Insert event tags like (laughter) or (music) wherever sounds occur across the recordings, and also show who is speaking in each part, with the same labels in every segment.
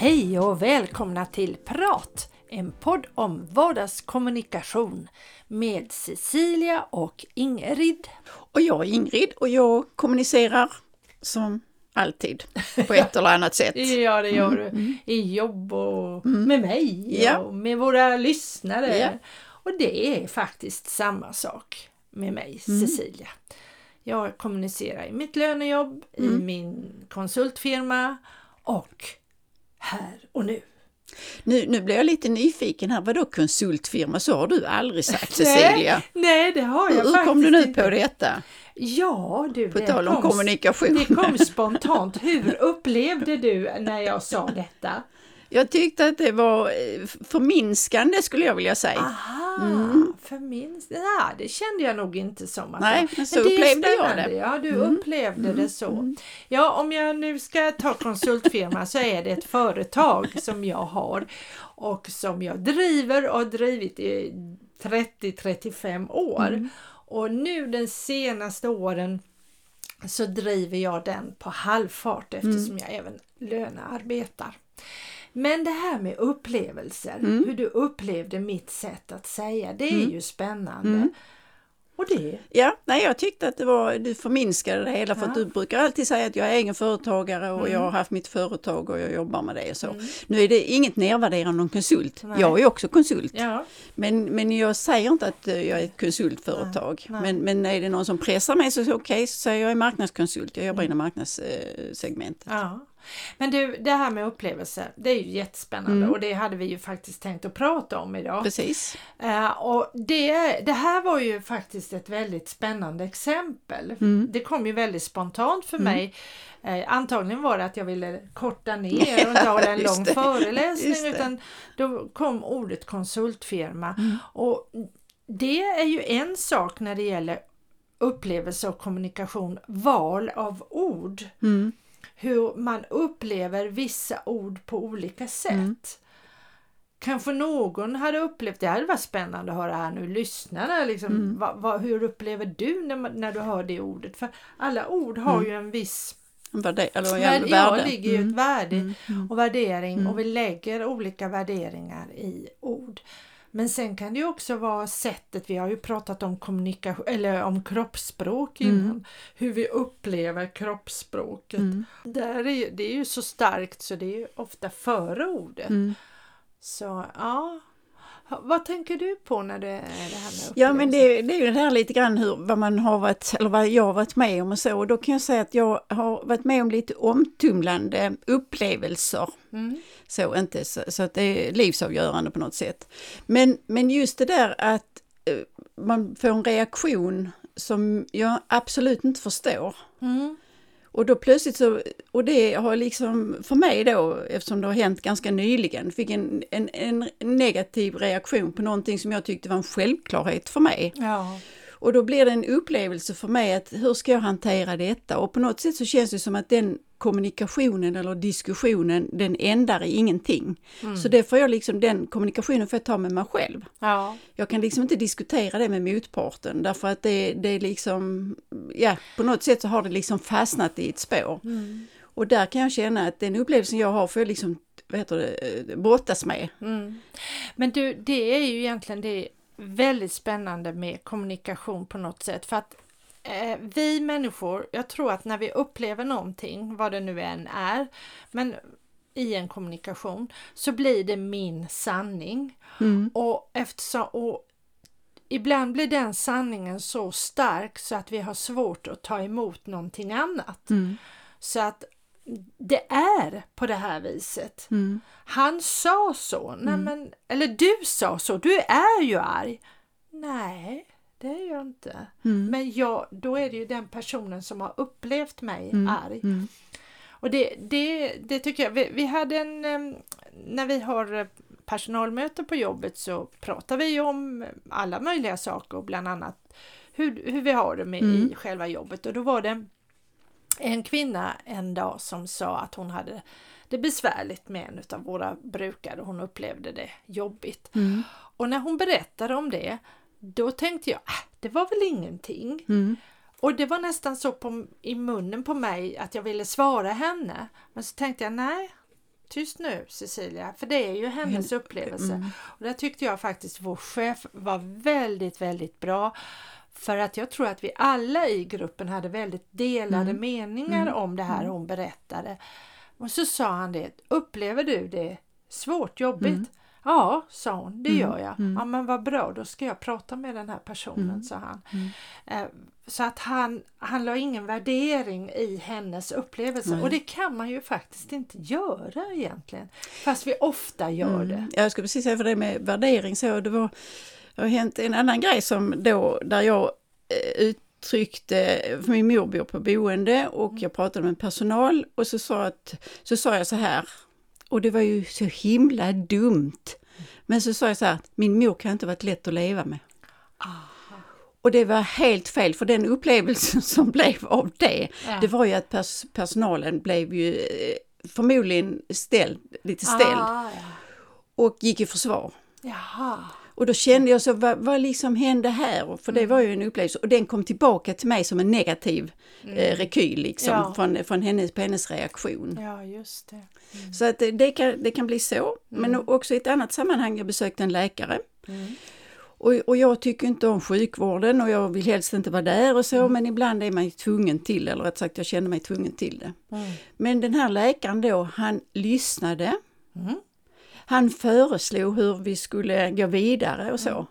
Speaker 1: Hej och välkomna till Prat! En podd om vardagskommunikation med Cecilia och Ingrid.
Speaker 2: Och jag är Ingrid och jag kommunicerar som alltid (laughs) på ett eller annat sätt.
Speaker 1: Ja, det gör du. I jobb och med mig
Speaker 2: Ja.
Speaker 1: och med våra lyssnare.
Speaker 2: Ja.
Speaker 1: Och det är faktiskt samma sak med mig, Cecilia. Jag kommunicerar i mitt lönejobb, i min konsultfirma och här och nu.
Speaker 2: Nu, nu blir jag lite nyfiken här, vadå konsultfirma? Så har du aldrig sagt (laughs) Cecilia.
Speaker 1: Nej, nej, det har jag
Speaker 2: Hur
Speaker 1: faktiskt
Speaker 2: kom du nu
Speaker 1: inte.
Speaker 2: på detta?
Speaker 1: Ja, du,
Speaker 2: På tal om
Speaker 1: kom-
Speaker 2: kommunikation.
Speaker 1: Det kom spontant. Hur upplevde du när jag sa detta?
Speaker 2: Jag tyckte att det var eh, förminskande skulle jag vilja säga.
Speaker 1: Aha, för min... Ja, det kände jag nog inte som. Att
Speaker 2: Nej, men så
Speaker 1: är
Speaker 2: upplevde jag det. Mm.
Speaker 1: Ja, du upplevde det så. Ja, om jag nu ska ta konsultfirma så är det ett företag som jag har och som jag driver och har drivit i 30-35 år.
Speaker 2: Mm.
Speaker 1: Och nu den senaste åren så driver jag den på halvfart eftersom jag även lönearbetar. Men det här med upplevelser, hur du upplevde mitt sätt att säga, det är ju spännande. Och det,
Speaker 2: Ja, nej, jag tyckte att det var, du förminskade det hela för att
Speaker 1: Ja.
Speaker 2: du brukar alltid säga att jag är egen företagare och
Speaker 1: Mm.
Speaker 2: jag har haft mitt företag och jag jobbar med det. och Så. Nu är det inget nedvärderande om konsult.
Speaker 1: Nej.
Speaker 2: Jag är också konsult.
Speaker 1: ja,
Speaker 2: Men, men jag säger inte att eh, jag är ett konsultföretag.
Speaker 1: Nej,
Speaker 2: Men, men är det någon som pressar mig så okej, så säger jag är marknadskonsult. Jag jobbar inom marknadssegmentet.
Speaker 1: ja. Men du, det här med upplevelser, det är ju jättespännande och det hade vi ju faktiskt tänkt att prata om idag.
Speaker 2: Precis.
Speaker 1: Eh, och det, det här var ju faktiskt ett väldigt spännande exempel.
Speaker 2: Mm.
Speaker 1: Det kom ju väldigt spontant för mig. Eh, antagligen var det att jag ville korta ner (laughs) och inte hålla en lång
Speaker 2: det.
Speaker 1: föreläsning utan då kom ordet konsultfirma.
Speaker 2: Mm.
Speaker 1: Och det är ju en sak när det gäller upplevelse och kommunikation, val av ord.
Speaker 2: Mm.
Speaker 1: Hur man upplever vissa ord på olika sätt.
Speaker 2: Mm.
Speaker 1: Kanske någon hade upplevt, det hade varit spännande att höra här nu, lyssnarna, liksom,
Speaker 2: Mm.
Speaker 1: vad, vad, hur upplever du när, när du hör det ordet? För alla ord har ju en viss,
Speaker 2: Vad det, eller,
Speaker 1: värde,
Speaker 2: Mm. ja, värde.
Speaker 1: ligger ju ett
Speaker 2: Mm.
Speaker 1: värde
Speaker 2: Mm. Mm.
Speaker 1: och värdering och vi lägger olika värderingar i ord. Men sen kan det också vara sättet, vi har ju pratat om kommunikation eller om kroppsspråk innan, hur vi upplever kroppsspråket.
Speaker 2: Mm.
Speaker 1: Där är, det är ju så starkt så det är ofta före ordet.
Speaker 2: Mm.
Speaker 1: Så ja, vad tänker du på när det är det här med
Speaker 2: Ja men det, det är ju det här lite grann hur, vad man har varit, eller vad jag har varit med om och så. Och då kan jag säga att jag har varit med om lite omtumlande upplevelser.
Speaker 1: Mm.
Speaker 2: Så, inte, så, så att det är livsavgörande på något sätt. Men, men just det där att eh, man får en reaktion som jag absolut inte förstår.
Speaker 1: Mm.
Speaker 2: Och då plötsligt så, och det har liksom för mig då, eftersom det har hänt ganska nyligen, fick en, en, en negativ reaktion på någonting som jag tyckte var en självklarhet för mig.
Speaker 1: Ja.
Speaker 2: Och då blir det en upplevelse för mig att hur ska jag hantera detta? Och på något sätt så känns det som att den kommunikationen eller diskussionen, den ändar i ingenting. Så det får jag liksom, den kommunikationen får jag ta med mig själv.
Speaker 1: ja.
Speaker 2: Jag kan liksom inte diskutera det med motparten därför att det, det är liksom, ja, på något sätt så har det liksom fastnat i ett spår. Och där kan jag känna att den upplevelsen jag har får jag liksom, vad heter det, eh, brottas med.
Speaker 1: Mm. Men du, det är ju egentligen det väldigt spännande med kommunikation på något sätt för att eh, vi människor, jag tror att när vi upplever någonting, vad det nu än är, men i en kommunikation så blir det min sanning. Och eftersom och ibland blir den sanningen så stark så att vi har svårt att ta emot någonting annat. Så att det är på det här viset. Han sa så, nej men, eller du sa så, du är ju arg. Nej, det är jag inte. Men jag, då är det ju den personen som har upplevt mig arg. Och det, det, det tycker jag, vi, vi hade en, när vi har eh, personalmöte på jobbet så pratar vi om alla möjliga saker, bland annat hur, hur vi har det med i själva jobbet. Och då var det en kvinna en dag som sa att hon hade det besvärligt med en av våra brukare. Hon upplevde det jobbigt.
Speaker 2: Mm.
Speaker 1: Och när hon berättade om det, då tänkte jag, äh, det var väl ingenting.
Speaker 2: Mm.
Speaker 1: Och det var nästan så på, i munnen på mig att jag ville svara henne. Men så tänkte jag, nej, tyst nu Cecilia, för det är ju hennes upplevelse.
Speaker 2: Mm.
Speaker 1: Och där tyckte jag faktiskt vår chef var väldigt, väldigt bra. För att jag tror att vi alla i gruppen hade väldigt delade
Speaker 2: Mm.
Speaker 1: meningar
Speaker 2: Mm.
Speaker 1: om det här
Speaker 2: Mm.
Speaker 1: hon berättade. Och så sa han det, upplever du det svårt, jobbigt? Ja, sa hon, det
Speaker 2: Mm.
Speaker 1: gör jag.
Speaker 2: Mm.
Speaker 1: Ja men vad bra, då ska jag prata med den här personen,
Speaker 2: Mm.
Speaker 1: sa han. Eh, Så att han, han la ingen värdering i hennes upplevelse
Speaker 2: Nej.
Speaker 1: och det kan man ju faktiskt inte göra egentligen. Fast vi ofta gör det.
Speaker 2: Jag skulle precis säga för det med värdering så, det var, det har hänt en annan grej som då, där jag eh, uttryckte, för min mor bor på boende och jag pratade med personal och så sa, att, så sa jag så här, och det var ju så himla dumt, men så sa jag så här, min mor kan inte varit lätt att leva med. Och det var helt fel, för den upplevelsen (laughs) som blev av det,
Speaker 1: Ja.
Speaker 2: det var ju att pers personalen blev ju eh, förmodligen ställd, lite ställd
Speaker 1: Ah, ja.
Speaker 2: och gick i försvar.
Speaker 1: Jaha.
Speaker 2: Och då kände jag så, vad, vad liksom hände här? För det
Speaker 1: Mm.
Speaker 2: var ju en upplevelse och den kom tillbaka till mig som en negativ eh, rekyl liksom,
Speaker 1: Mm. Ja.
Speaker 2: från, från hennes, på hennes reaktion.
Speaker 1: Ja, just det.
Speaker 2: Så att det, det, kan, det kan bli så. Men också i ett annat sammanhang, jag besökte en läkare.
Speaker 1: Mm.
Speaker 2: Och, och jag tycker inte om sjukvården och jag vill helst inte vara där och så,
Speaker 1: Mm.
Speaker 2: men ibland är man ju tvungen till eller rätt sagt jag känner mig tvungen till det.
Speaker 1: Mm.
Speaker 2: Men den här läkaren då, han lyssnade.
Speaker 1: Mm.
Speaker 2: Han föreslog hur vi skulle gå vidare och så.
Speaker 1: Mm.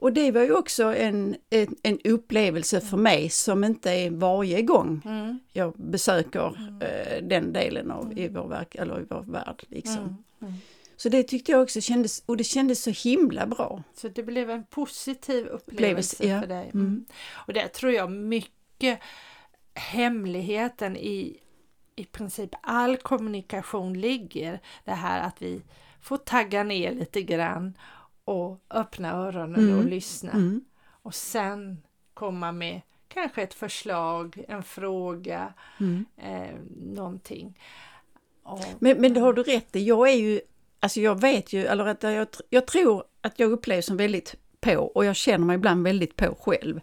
Speaker 2: Och det var ju också en, en, en upplevelse för mig som inte är varje gång
Speaker 1: Mm.
Speaker 2: jag besöker eh, den delen av i vår, verk, eller i vår värld. Liksom.
Speaker 1: Mm. Mm.
Speaker 2: Så det tyckte jag också kändes, och det kändes så himla bra.
Speaker 1: Så det blev en positiv upplevelse
Speaker 2: Upplevelse, ja.
Speaker 1: för dig.
Speaker 2: Mm.
Speaker 1: Och det tror jag mycket hemligheten i i princip all kommunikation ligger. Det här att vi får tagga ner lite grann och öppna öronen
Speaker 2: Mm.
Speaker 1: och lyssna.
Speaker 2: Mm.
Speaker 1: Och sen komma med kanske ett förslag, en fråga,
Speaker 2: Mm.
Speaker 1: eh, någonting. Och,
Speaker 2: Men, men har du rätt i, jag är ju, alltså jag vet ju, eller att jag, jag tror att jag upplevs som väldigt på och jag känner mig ibland väldigt på själv.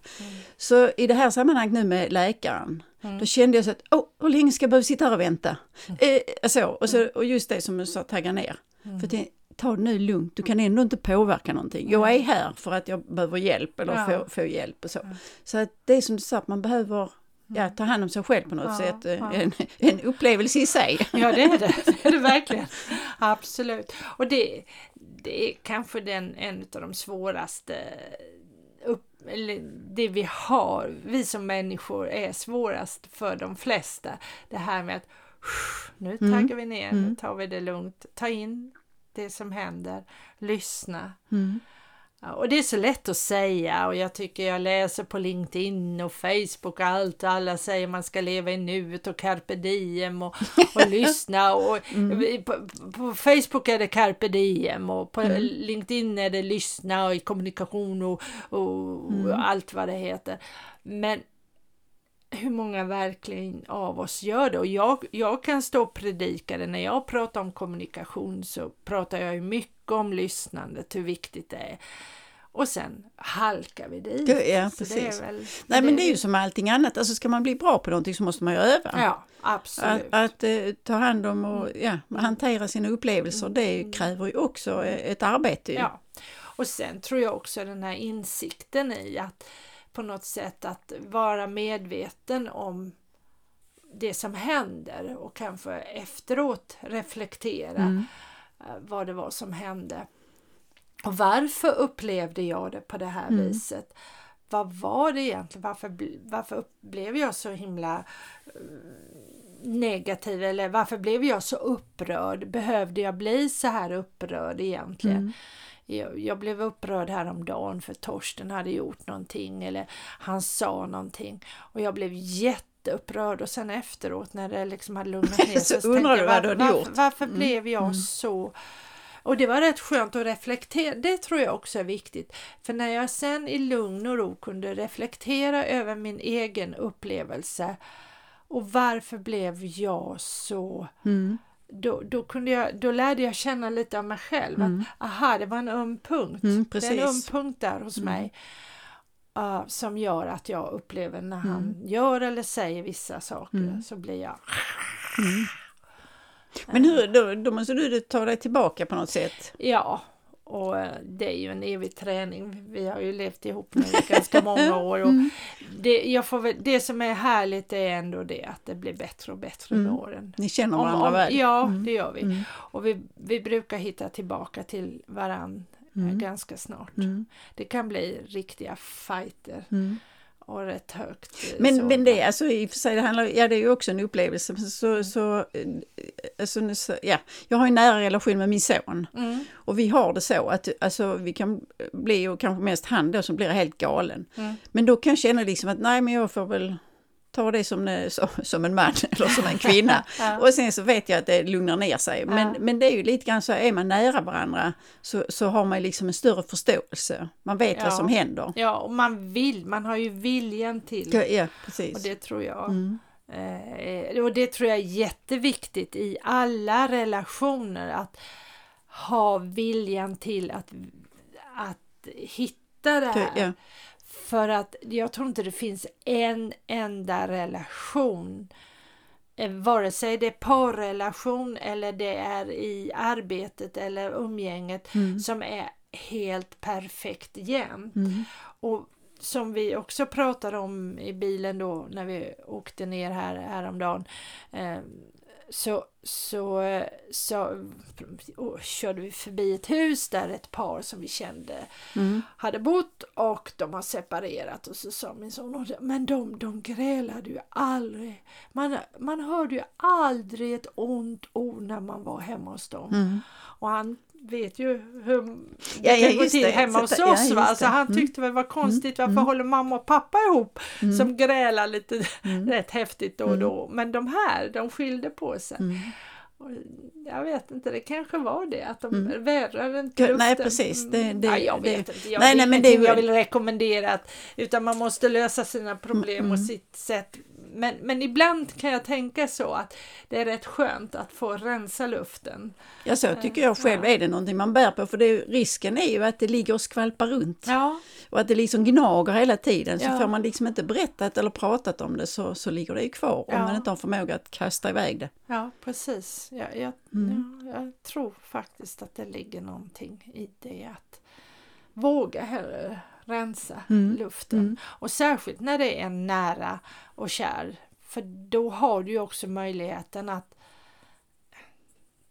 Speaker 2: Så i det här sammanhanget nu med läkaren,
Speaker 1: Mm.
Speaker 2: då kände jag så att, åh, hur länge ska jag behöva sitta här och vänta? Eh, så, och, så, och just det som du sa, tagga ner. För det, ta det nu lugnt, du kan ändå inte påverka någonting. Jag är här för att jag behöver hjälp eller
Speaker 1: Ja.
Speaker 2: få, få hjälp och så. Så att det är som du sa, att man behöver ja, ta hand om sig själv på något
Speaker 1: Ja,
Speaker 2: sätt.
Speaker 1: Ja.
Speaker 2: En, en upplevelse i sig.
Speaker 1: Ja det är det, (laughs) det är det verkligen. Absolut. Och det, det är kanske den, en av de svåraste upp, det vi har, vi som människor är svårast för de flesta. Det här med att nu
Speaker 2: Mm.
Speaker 1: taggar vi ner, nu
Speaker 2: Mm.
Speaker 1: tar vi det lugnt, ta in det som händer, lyssna.
Speaker 2: Mm.
Speaker 1: Och det är så lätt att säga och jag tycker jag läser på LinkedIn och Facebook och allt och alla säger man ska leva i nuet och carpe diem och, och (laughs) lyssna och på, på Facebook är det carpe diem och på LinkedIn är det lyssna och i kommunikation och, och, och allt vad det heter. Men hur många verkligen av oss gör det? Och jag, jag kan stå och predika det. När jag pratar om kommunikation så pratar jag ju mycket om lyssnandet, hur viktigt det är. Och sen halkar vi dit.
Speaker 2: Ja, precis.
Speaker 1: är väl,
Speaker 2: Nej men det är ju som allting annat, alltså ska man bli bra på någonting så måste man ju öva.
Speaker 1: Ja,
Speaker 2: Att,
Speaker 1: absolut.
Speaker 2: att eh, ta hand om och ja, hantera sina upplevelser, det kräver ju också eh, ett arbete. Ju.
Speaker 1: Ja. Och sen tror jag också den här insikten i att på något sätt att vara medveten om det som händer och kanske efteråt reflektera
Speaker 2: Mm.
Speaker 1: eh, vad det var som hände. Och varför upplevde jag det på det här
Speaker 2: Mm.
Speaker 1: viset? Vad var det egentligen? Varför, varför blev jag så himla eh, negativ eller varför blev jag så upprörd? Behövde jag bli så här upprörd egentligen?
Speaker 2: Mm.
Speaker 1: Jag, jag blev upprörd häromdagen för Torsten hade gjort någonting eller han sa någonting och jag blev jätteupprörd och sen efteråt när det liksom hade lugnat ner (laughs)
Speaker 2: Så
Speaker 1: sig
Speaker 2: undrar
Speaker 1: tänkte
Speaker 2: du
Speaker 1: jag,
Speaker 2: vad hade
Speaker 1: varför, varför
Speaker 2: Mm.
Speaker 1: blev jag
Speaker 2: Mm.
Speaker 1: så och det var rätt skönt att reflektera, det tror jag också är viktigt. För när jag sen i lugn och ro kunde reflektera över min egen upplevelse och varför blev jag så
Speaker 2: Mm.
Speaker 1: Då, då, kunde jag, då lärde jag känna lite av mig själv.
Speaker 2: Mm.
Speaker 1: Att, aha, det var en öm punkt.
Speaker 2: Mm,
Speaker 1: det är en öm punkt där hos
Speaker 2: Mm.
Speaker 1: mig. uh, som gör att jag upplever när han
Speaker 2: Mm.
Speaker 1: gör eller säger vissa saker
Speaker 2: Mm.
Speaker 1: så blir jag...
Speaker 2: Mm. (laughs) Men hur, då, då måste du ta dig tillbaka på något sätt.
Speaker 1: Ja, och eh, det är ju en evig träning. Vi har ju levt ihop nu i ganska många (laughs) år. Och
Speaker 2: Mm.
Speaker 1: det, jag får väl, det som är härligt är ändå det att det blir bättre och bättre med
Speaker 2: Mm.
Speaker 1: åren.
Speaker 2: Ni känner varandra
Speaker 1: om-
Speaker 2: väl?
Speaker 1: Ja,
Speaker 2: Mm.
Speaker 1: det gör vi.
Speaker 2: Mm.
Speaker 1: Och vi, vi brukar hitta tillbaka till varann eh,
Speaker 2: Mm.
Speaker 1: ganska snart.
Speaker 2: Mm.
Speaker 1: Det kan bli riktiga fighter. Och rätt högt.
Speaker 2: Men,
Speaker 1: så.
Speaker 2: men det, alltså, i och för sig, det, handlar, ja, det är ju också en upplevelse. Men Så, så, eh, alltså, nu så, ja, jag har en nära relation med min son
Speaker 1: Mm,
Speaker 2: och vi har det så att alltså, vi kan bli, och kanske mest han då, som blir helt galen.
Speaker 1: mm.
Speaker 2: Men då kan jag känna liksom att nej, men jag får väl ta det som, det- som, en man (laughs) eller som en kvinna. (laughs)
Speaker 1: Ja.
Speaker 2: Och sen så vet jag att det lugnar ner sig. Men,
Speaker 1: Ja.
Speaker 2: men det är ju lite grann så, är man nära varandra så, så har man liksom en större förståelse. Man vet
Speaker 1: Ja.
Speaker 2: vad som händer.
Speaker 1: ja, och man vill, man har ju viljan till.
Speaker 2: Ja, ja precis.
Speaker 1: Och det tror jag.
Speaker 2: Mm.
Speaker 1: Eh, och det tror jag är jätteviktigt i alla relationer att ha viljan till att, att hitta det här. För att jag tror inte det finns en enda relation eh, vare sig det är parrelation eller det är i arbetet eller umgänget
Speaker 2: Mm.
Speaker 1: som är helt perfekt jämt.
Speaker 2: Mm.
Speaker 1: Och som vi också pratade om i bilen då när vi åkte ner här häromdagen eh, så, så, så och körde vi förbi ett hus där ett par som vi kände
Speaker 2: Mm.
Speaker 1: hade bott och de har separerat och så sa min son men de, de grälade ju aldrig. Man, man hörde ju aldrig ett ont ord när man var hemma hos dem.
Speaker 2: Mm.
Speaker 1: Och han vet ju hur det
Speaker 2: Ja, ja,
Speaker 1: kan gå till
Speaker 2: det.
Speaker 1: hemma hos
Speaker 2: ja,
Speaker 1: oss.
Speaker 2: just
Speaker 1: va? Så
Speaker 2: det.
Speaker 1: han
Speaker 2: Mm.
Speaker 1: tyckte väl var konstigt varför
Speaker 2: Mm.
Speaker 1: håller mamma och pappa ihop
Speaker 2: Mm.
Speaker 1: som grälar lite
Speaker 2: Mm. (laughs)
Speaker 1: rätt häftigt då och då. Men de här, de skilde på sig.
Speaker 2: Mm.
Speaker 1: Jag vet inte, det kanske var det att de
Speaker 2: Mm.
Speaker 1: vädrade inte
Speaker 2: Ja,
Speaker 1: luften.
Speaker 2: nej, precis. Det- det-
Speaker 1: ja, jag
Speaker 2: det-
Speaker 1: vet inte, jag,
Speaker 2: nej,
Speaker 1: det
Speaker 2: nej, men det
Speaker 1: jag vill rekommendera. Att, utan man måste lösa sina problem och
Speaker 2: Mm.
Speaker 1: sitt sätt. Men, men ibland kan jag tänka så att det är rätt skönt att få rensa luften.
Speaker 2: Ja, så tycker jag själv.
Speaker 1: Ja.
Speaker 2: Är det någonting man bär på? För det, risken är ju att det ligger och skvalpar runt.
Speaker 1: Ja,
Speaker 2: Och att det liksom gnager hela tiden. Så
Speaker 1: Ja.
Speaker 2: får man liksom inte berättat eller pratat om det så, så ligger det ju kvar. Om
Speaker 1: Ja.
Speaker 2: man inte har förmåga att kasta iväg det.
Speaker 1: ja precis. Jag, jag,
Speaker 2: Mm.
Speaker 1: ja, jag tror faktiskt att det ligger någonting i det att våga hellre rensa
Speaker 2: Mm.
Speaker 1: luften.
Speaker 2: Mm.
Speaker 1: Och särskilt när det är en nära och kär. För då har du ju också möjligheten att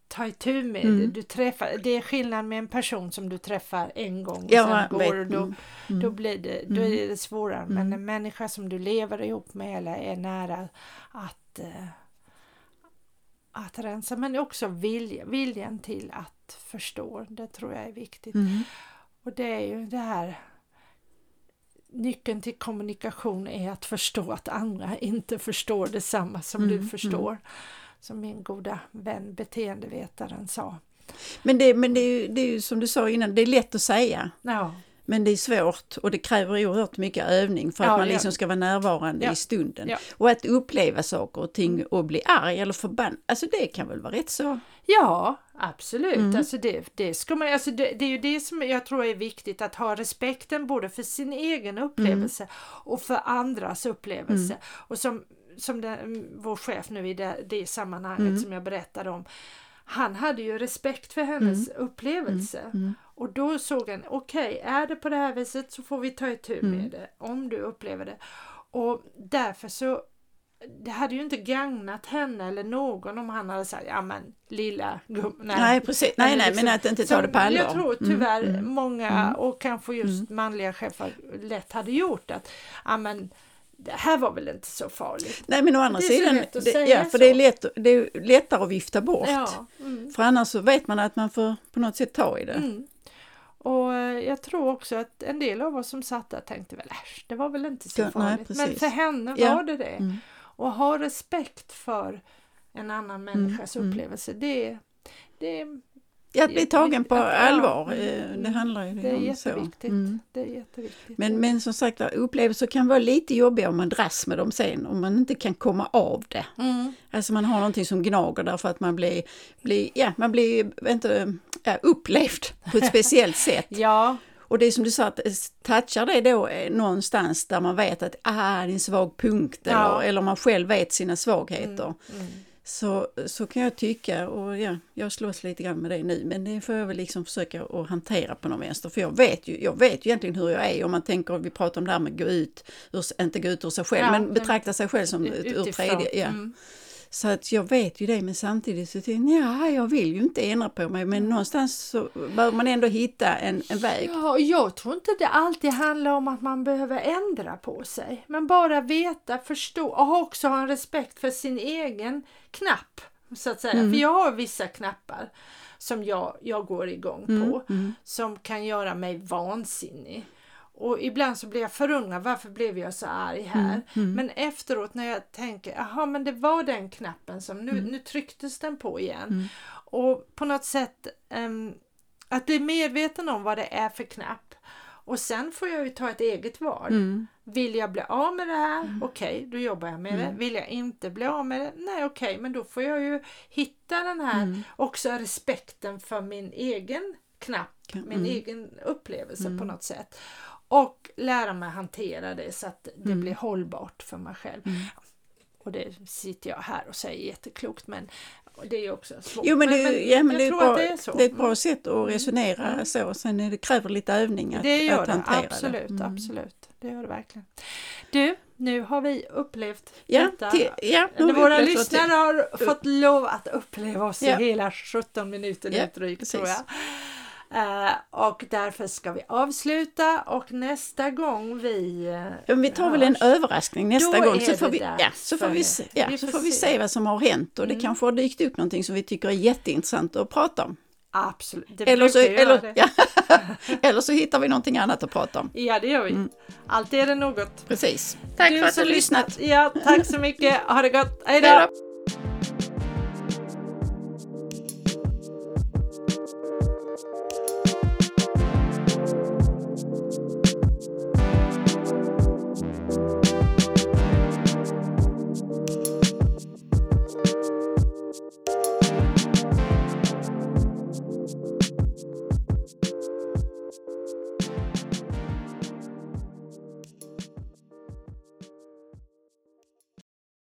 Speaker 1: ta itu med
Speaker 2: Mm.
Speaker 1: det. Du träffar, det är skillnad med en person som du träffar en gång och
Speaker 2: Ja,
Speaker 1: sen går och då,
Speaker 2: Mm. Mm.
Speaker 1: då blir det, då
Speaker 2: Mm.
Speaker 1: är det svårare. Men
Speaker 2: Mm.
Speaker 1: en människa som du lever ihop med eller är nära att, eh, att rensa. Men också vilja, viljan till att förstå. Det tror jag är viktigt.
Speaker 2: Mm.
Speaker 1: Och det är ju det här Nyckeln till kommunikation är att förstå att andra inte förstår detsamma som
Speaker 2: Mm,
Speaker 1: du förstår. Som min goda vän beteendevetaren sa.
Speaker 2: Men, det, men det, är ju, det är ju som du sa innan, det är lätt att säga.
Speaker 1: Ja,
Speaker 2: Men det är svårt och det kräver oerhört mycket övning för att
Speaker 1: Ja,
Speaker 2: man
Speaker 1: det gör
Speaker 2: liksom ska vara närvarande
Speaker 1: Ja.
Speaker 2: i stunden.
Speaker 1: Ja.
Speaker 2: Och att uppleva saker och ting och bli arg eller förbannad, alltså det kan väl vara rätt så...
Speaker 1: ja absolut.
Speaker 2: Mm.
Speaker 1: Alltså det, det, ska man, alltså det, det är ju det som jag tror är viktigt att ha respekten både för sin egen upplevelse och för andras upplevelse. Och som, som den, vår chef nu i det, det sammanhanget
Speaker 2: Mm.
Speaker 1: som jag berättade om. Han hade ju respekt för hennes upplevelse.
Speaker 2: Mm.
Speaker 1: Och då såg han, okej, är det på det här viset så får vi ta itu
Speaker 2: Mm.
Speaker 1: med det, om du upplever det. Och därför så, det hade ju inte gagnat henne eller någon om han hade sagt, ja men lilla gumman.
Speaker 2: Nej, precis. Nej,
Speaker 1: Eller
Speaker 2: nej,
Speaker 1: liksom-
Speaker 2: men att inte ta det på allvar.
Speaker 1: Jag tror
Speaker 2: Mm,
Speaker 1: tyvärr
Speaker 2: mm.
Speaker 1: många
Speaker 2: Mm.
Speaker 1: och kanske just manliga chefer lätt hade gjort att, ja men det här var väl inte så farligt.
Speaker 2: Nej, men å andra sidan, det, ja, för
Speaker 1: så.
Speaker 2: det är, lätt, det är lättare att vifta bort.
Speaker 1: Ja. Mm.
Speaker 2: För annars så vet man att man får på något sätt ta i det.
Speaker 1: Mm. Och eh, jag tror också att en del av oss som satt där tänkte väl äsch, det var väl inte så
Speaker 2: Ja, nej,
Speaker 1: farligt. Men för henne
Speaker 2: Ja.
Speaker 1: var det det.
Speaker 2: Mm.
Speaker 1: Och ha respekt för en annan människas
Speaker 2: mm.
Speaker 1: upplevelse, det, det,
Speaker 2: Ja, att bli tagen på
Speaker 1: Ja,
Speaker 2: allvar,
Speaker 1: mm,
Speaker 2: eh, det handlar ju
Speaker 1: Det är
Speaker 2: om så.
Speaker 1: jätteviktigt.
Speaker 2: Mm.
Speaker 1: Det är jätteviktigt.
Speaker 2: Men, men som sagt upplevelser kan vara lite jobbiga om man dras med dem sen, om man inte kan komma av det.
Speaker 1: Mm.
Speaker 2: Alltså man har någonting som gnager därför att man blir, blir, ja, man blir inte, ja, upplevd på ett speciellt sätt. (laughs)
Speaker 1: Ja,
Speaker 2: Och det är som du sa, att eh, touchar det då eh, någonstans där man vet att ah, det är en svag punkt
Speaker 1: Ja.
Speaker 2: eller, eller man själv vet sina svagheter.
Speaker 1: mm.
Speaker 2: Så, så kan jag tycka, och ja, jag slåss lite grann med det nu, men det får jag väl liksom försöka att hantera på någon vänster. För jag vet ju, jag vet ju egentligen hur jag är om man tänker, vi pratar om det här med gå ut, ur, inte gå ut ur sig själv,
Speaker 1: Ja,
Speaker 2: men betrakta sig själv som ett- ur tredje. Ja.
Speaker 1: Mm.
Speaker 2: Så att jag vet ju det, men samtidigt så tycker jag, ja, jag vill ju inte ändra på mig, men någonstans så behöver man ändå hitta en, en väg.
Speaker 1: Ja, jag tror inte det alltid handlar om att man behöver ändra på sig. Men bara veta, förstå och också ha en respekt för sin egen knapp. Så att säga. För jag har vissa knappar som jag, jag går igång på som kan göra mig vansinnig. Och ibland så blir jag förundrad, varför blev jag så arg här? Men efteråt när jag tänker, jaha men det var den knappen som nu, nu trycktes den på igen. Och på något sätt ehm, att bli medveten om vad det är för knapp. Och sen får jag ju ta ett eget val.
Speaker 2: Mm.
Speaker 1: Vill jag bli av med det här? Okej, då jobbar jag med det. Vill jag inte bli av med det? Nej, okej, men då får jag ju hitta den här också respekten för min egen knapp, min egen upplevelse på något sätt. Och lära mig hantera det så att det blir hållbart för mig själv. Och det sitter jag här och säger jätteklokt men det är också svårt.
Speaker 2: Jo men det, ja, men det, är,
Speaker 1: tror
Speaker 2: bra,
Speaker 1: att det är
Speaker 2: det är ett bra sätt att resonera så, sen är det kräver lite övning att,
Speaker 1: Det gör
Speaker 2: att
Speaker 1: det,
Speaker 2: hantera
Speaker 1: absolut,
Speaker 2: det. Mm.
Speaker 1: absolut. Det gör det verkligen. Du, nu har vi upplevt
Speaker 2: Ja,
Speaker 1: detta.
Speaker 2: till, ja, nu
Speaker 1: Våra lyssnare
Speaker 2: det.
Speaker 1: har fått lov att uppleva oss
Speaker 2: Ja.
Speaker 1: i hela 17 minuter nu
Speaker 2: Ja,
Speaker 1: drygt tror
Speaker 2: precis.
Speaker 1: jag. Eh, och därför ska vi avsluta och nästa gång vi
Speaker 2: Ja, vi tar väl en överraskning nästa gång så får, vi, ja, så får vi, se, ja,
Speaker 1: Vi
Speaker 2: så
Speaker 1: får
Speaker 2: vi
Speaker 1: se.
Speaker 2: vad som har hänt och det
Speaker 1: Mm.
Speaker 2: kanske har dykt upp någonting som vi tycker är jätteintressant att prata om.
Speaker 1: Absolut, det
Speaker 2: Eller så, eller, ja, (laughs) eller så hittar vi någonting annat att prata om.
Speaker 1: Ja, det gör vi.
Speaker 2: Mm.
Speaker 1: Alltid är det något.
Speaker 2: Precis. Tack för att du har lyssnat.
Speaker 1: Ja, tack så mycket. Ha det gott. Hej då!
Speaker 2: Hej då.